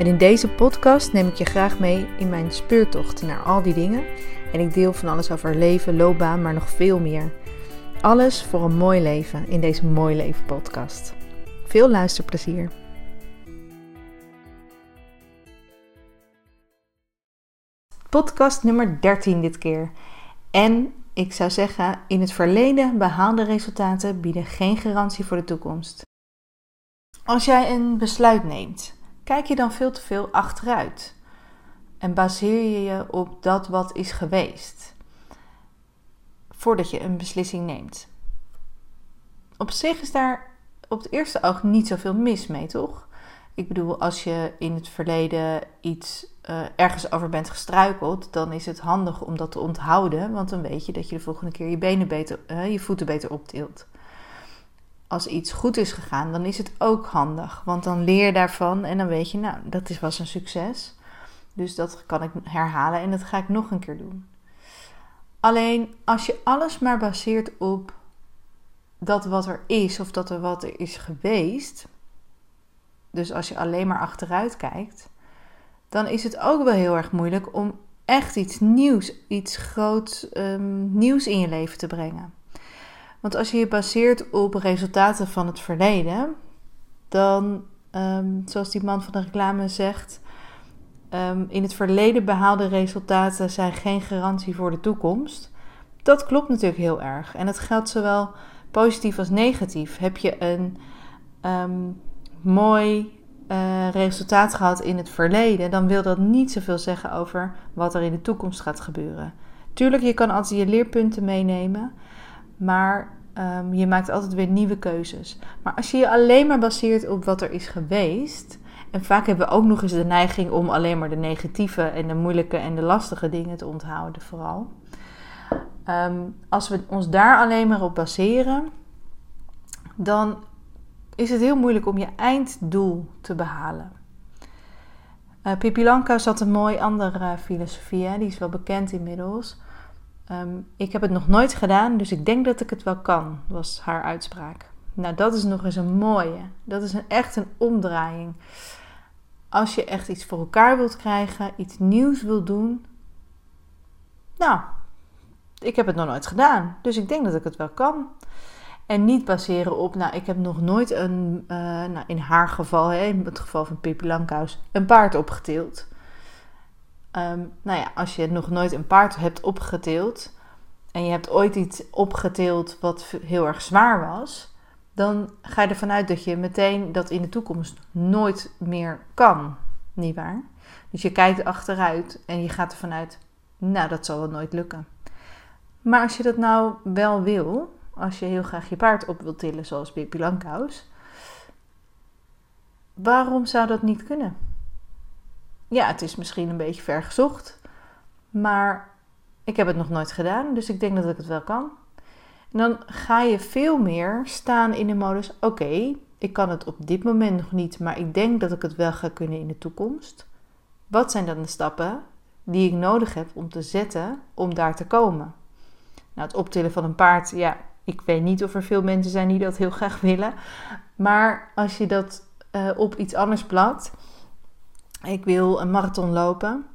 En in deze podcast neem ik je graag mee in mijn speurtocht naar al die dingen. En ik deel van alles over leven, loopbaan, maar nog veel meer. Alles voor een mooi leven in deze Mooi Leven podcast. Veel luisterplezier. Podcast nummer 13 dit keer. En ik zou zeggen, in het verleden behaalde resultaten bieden geen garantie voor de toekomst. Als jij een besluit neemt, kijk je dan veel te veel achteruit en baseer je je op dat wat is geweest voordat je een beslissing neemt. Op zich is daar op het eerste oog niet zoveel mis mee, toch? Ik bedoel, als je in het verleden iets uh, ergens over bent gestruikeld, dan is het handig om dat te onthouden, want dan weet je dat je de volgende keer je benen beter, uh, je voeten beter optilt als iets goed is gegaan, dan is het ook handig. Want dan leer je daarvan en dan weet je, nou, dat was een succes. Dus dat kan ik herhalen en dat ga ik nog een keer doen. Alleen als je alles maar baseert op dat wat er is of dat er wat er is geweest. Dus als je alleen maar achteruit kijkt, dan is het ook wel heel erg moeilijk om echt iets nieuws, iets groots um, nieuws in je leven te brengen. Want als je je baseert op resultaten van het verleden, dan, ehm, zoals die man van de reclame zegt, um, in het verleden behaalde resultaten zijn geen garantie voor de toekomst. Dat klopt natuurlijk heel erg. En het geldt zowel positief als negatief. Heb je een um, mooi uh, resultaat gehad in het verleden, dan wil dat niet zoveel zeggen over wat er in de toekomst gaat gebeuren. Tuurlijk, je kan altijd je leerpunten meenemen. Maar um, je maakt altijd weer nieuwe keuzes. Maar als je je alleen maar baseert op wat er is geweest. En vaak hebben we ook nog eens de neiging om alleen maar de negatieve en de moeilijke en de lastige dingen te onthouden, vooral. Um, als we ons daar alleen maar op baseren, dan is het heel moeilijk om je einddoel te behalen. Uh, Lanka had een mooi andere filosofie, hè? die is wel bekend inmiddels. Ehm, ik heb het nog nooit gedaan, dus ik denk dat ik het wel kan, was haar uitspraak. Nou, dat is nog eens een mooie. Dat is een, echt een omdraaiing. Als je echt iets voor elkaar wilt krijgen, iets nieuws wilt doen. Nou, ik heb het nog nooit gedaan, dus ik denk dat ik het wel kan. En niet baseren op, nou, ik heb nog nooit een, uh, nou, in haar geval, hè, in het geval van Pippi Lankhuis, een paard opgetild. Um, nou ja, als je nog nooit een paard hebt opgeteeld en je hebt ooit iets opgeteeld wat heel erg zwaar was, dan ga je ervan uit dat je meteen dat in de toekomst nooit meer kan. Niet waar? Dus je kijkt achteruit en je gaat ervan uit, nou dat zal wel nooit lukken. Maar als je dat nou wel wil, als je heel graag je paard op wilt tillen zoals Pippi Lankhuis, waarom zou dat niet kunnen? Ja, het is misschien een beetje ver gezocht. Maar ik heb het nog nooit gedaan, dus ik denk dat ik het wel kan. En dan ga je veel meer staan in de modus: oké, ik kan het op dit moment nog niet, maar ik denk dat ik het wel ga kunnen in de toekomst. Wat zijn dan de stappen die ik nodig heb om te zetten om daar te komen? Nou, het optillen van een paard, ja, ik weet niet of er veel mensen zijn die dat heel graag willen. Maar als je dat uh, op iets anders plakt, ik wil een marathon lopen.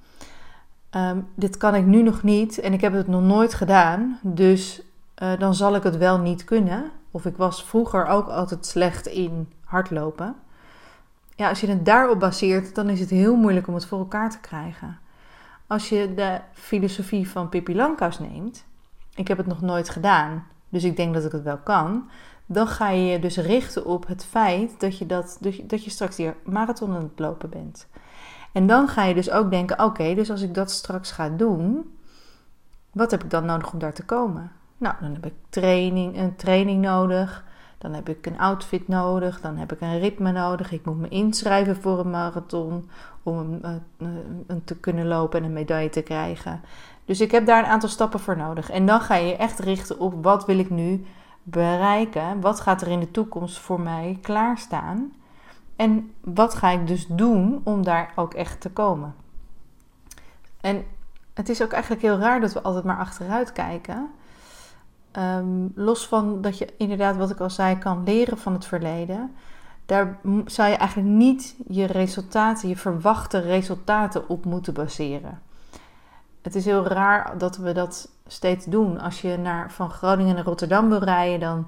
Ehm, dit kan ik nu nog niet en ik heb het nog nooit gedaan. Dus uh, dan zal ik het wel niet kunnen. Of ik was vroeger ook altijd slecht in hardlopen. Ja, als je het daarop baseert, dan is het heel moeilijk om het voor elkaar te krijgen. Als je de filosofie van Pippi Lankhuis neemt, ik heb het nog nooit gedaan, dus ik denk dat ik het wel kan. Dan ga je je dus richten op het feit dat je, dat, dat je straks die marathon aan het lopen bent. En dan ga je dus ook denken: oké, dus als ik dat straks ga doen, wat heb ik dan nodig om daar te komen? Nou, dan heb ik training, een training nodig. Dan heb ik een outfit nodig, dan heb ik een ritme nodig. Ik moet me inschrijven voor een marathon om hem uh, te kunnen lopen en een medaille te krijgen. Dus ik heb daar een aantal stappen voor nodig. En dan ga je echt richten op wat wil ik nu bereiken? Wat gaat er in de toekomst voor mij klaarstaan? En wat ga ik dus doen om daar ook echt te komen? En het is ook eigenlijk heel raar dat we altijd maar achteruit kijken. Ehm, los van dat je inderdaad, wat ik al zei, kan leren van het verleden. Daar zou je eigenlijk niet je resultaten, je verwachte resultaten op moeten baseren. Het is heel raar dat we dat steeds doen. Als je naar, van Groningen naar Rotterdam wil rijden, dan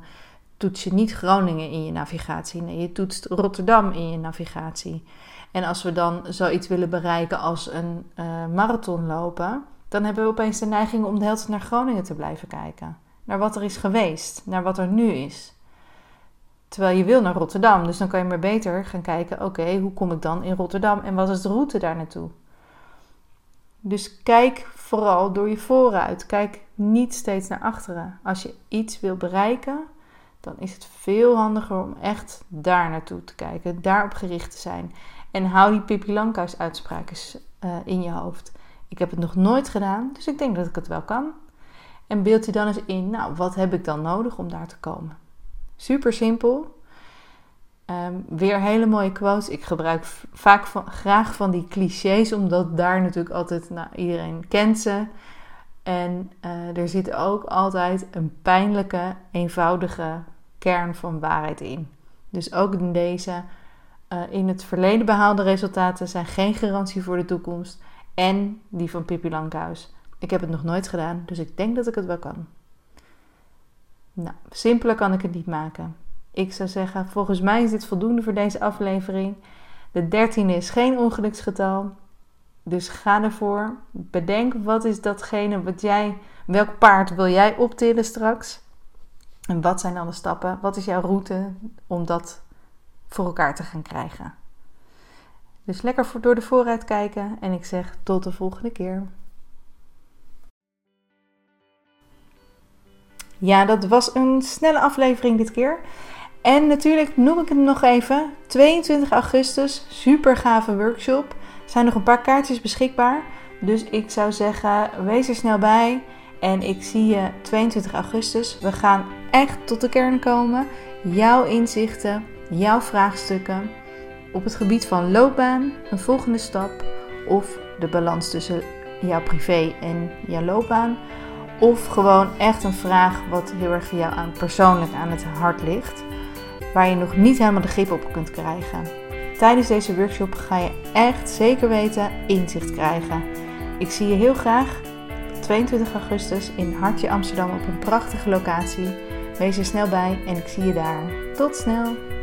toets je niet Groningen in je navigatie. Nee, je toetst Rotterdam in je navigatie. En als we dan zoiets willen bereiken als een uh, marathon lopen, dan hebben we opeens de neiging om de hele tijd naar Groningen te blijven kijken. Naar wat er is geweest, naar wat er nu is. Terwijl je wil naar Rotterdam, dus dan kan je maar beter gaan kijken: oké, hoe kom ik dan in Rotterdam en wat is de route daar naartoe? Dus kijk vooral door je vooruit. Kijk niet steeds naar achteren. Als je iets wil bereiken, dan is het veel handiger om echt daar naartoe te kijken, daarop gericht te zijn. En hou die Pippi Lankhuis eens uh, in je hoofd. Ik heb het nog nooit gedaan, dus ik denk dat ik het wel kan. En beeld je dan eens in, nou, wat heb ik dan nodig om daar te komen? Super simpel. Um, weer hele mooie quotes. Ik gebruik vaak graag van die clichés, omdat daar natuurlijk altijd, nou, iedereen kent ze. En uh, er zit ook altijd een pijnlijke, eenvoudige kern van waarheid in. Dus ook deze, uh, in het verleden behaalde resultaten zijn geen garantie voor de toekomst. En die van Pippi Lankhuis. Ik heb het nog nooit gedaan, dus ik denk dat ik het wel kan. Nou, simpeler kan ik het niet maken. Ik zou zeggen, volgens mij is dit voldoende voor deze aflevering. De dertiende is geen ongeluksgetal. Dus ga ervoor. Bedenk wat is datgene wat jij, welk paard wil jij optillen straks? En wat zijn dan de stappen? Wat is jouw route om dat voor elkaar te gaan krijgen? Dus lekker voor, door de vooruit kijken en ik zeg tot de volgende keer. Ja, dat was een snelle aflevering dit keer. En natuurlijk noem ik het nog even. 22 augustus, super gave workshop. Er zijn nog een paar kaartjes beschikbaar. Dus ik zou zeggen, wees er snel bij. En ik zie je 22 augustus. We gaan echt tot de kern komen. Jouw inzichten, jouw vraagstukken op het gebied van loopbaan, een volgende stap of de balans tussen jouw privé en jouw loopbaan. Of gewoon echt een vraag wat heel erg jou aan, persoonlijk aan het hart ligt, waar je nog niet helemaal de grip op kunt krijgen. Tijdens deze workshop ga je echt zeker weten inzicht krijgen. Ik zie je heel graag 22 augustus in Hartje Amsterdam op een prachtige locatie. Wees er snel bij en ik zie je daar. Tot snel!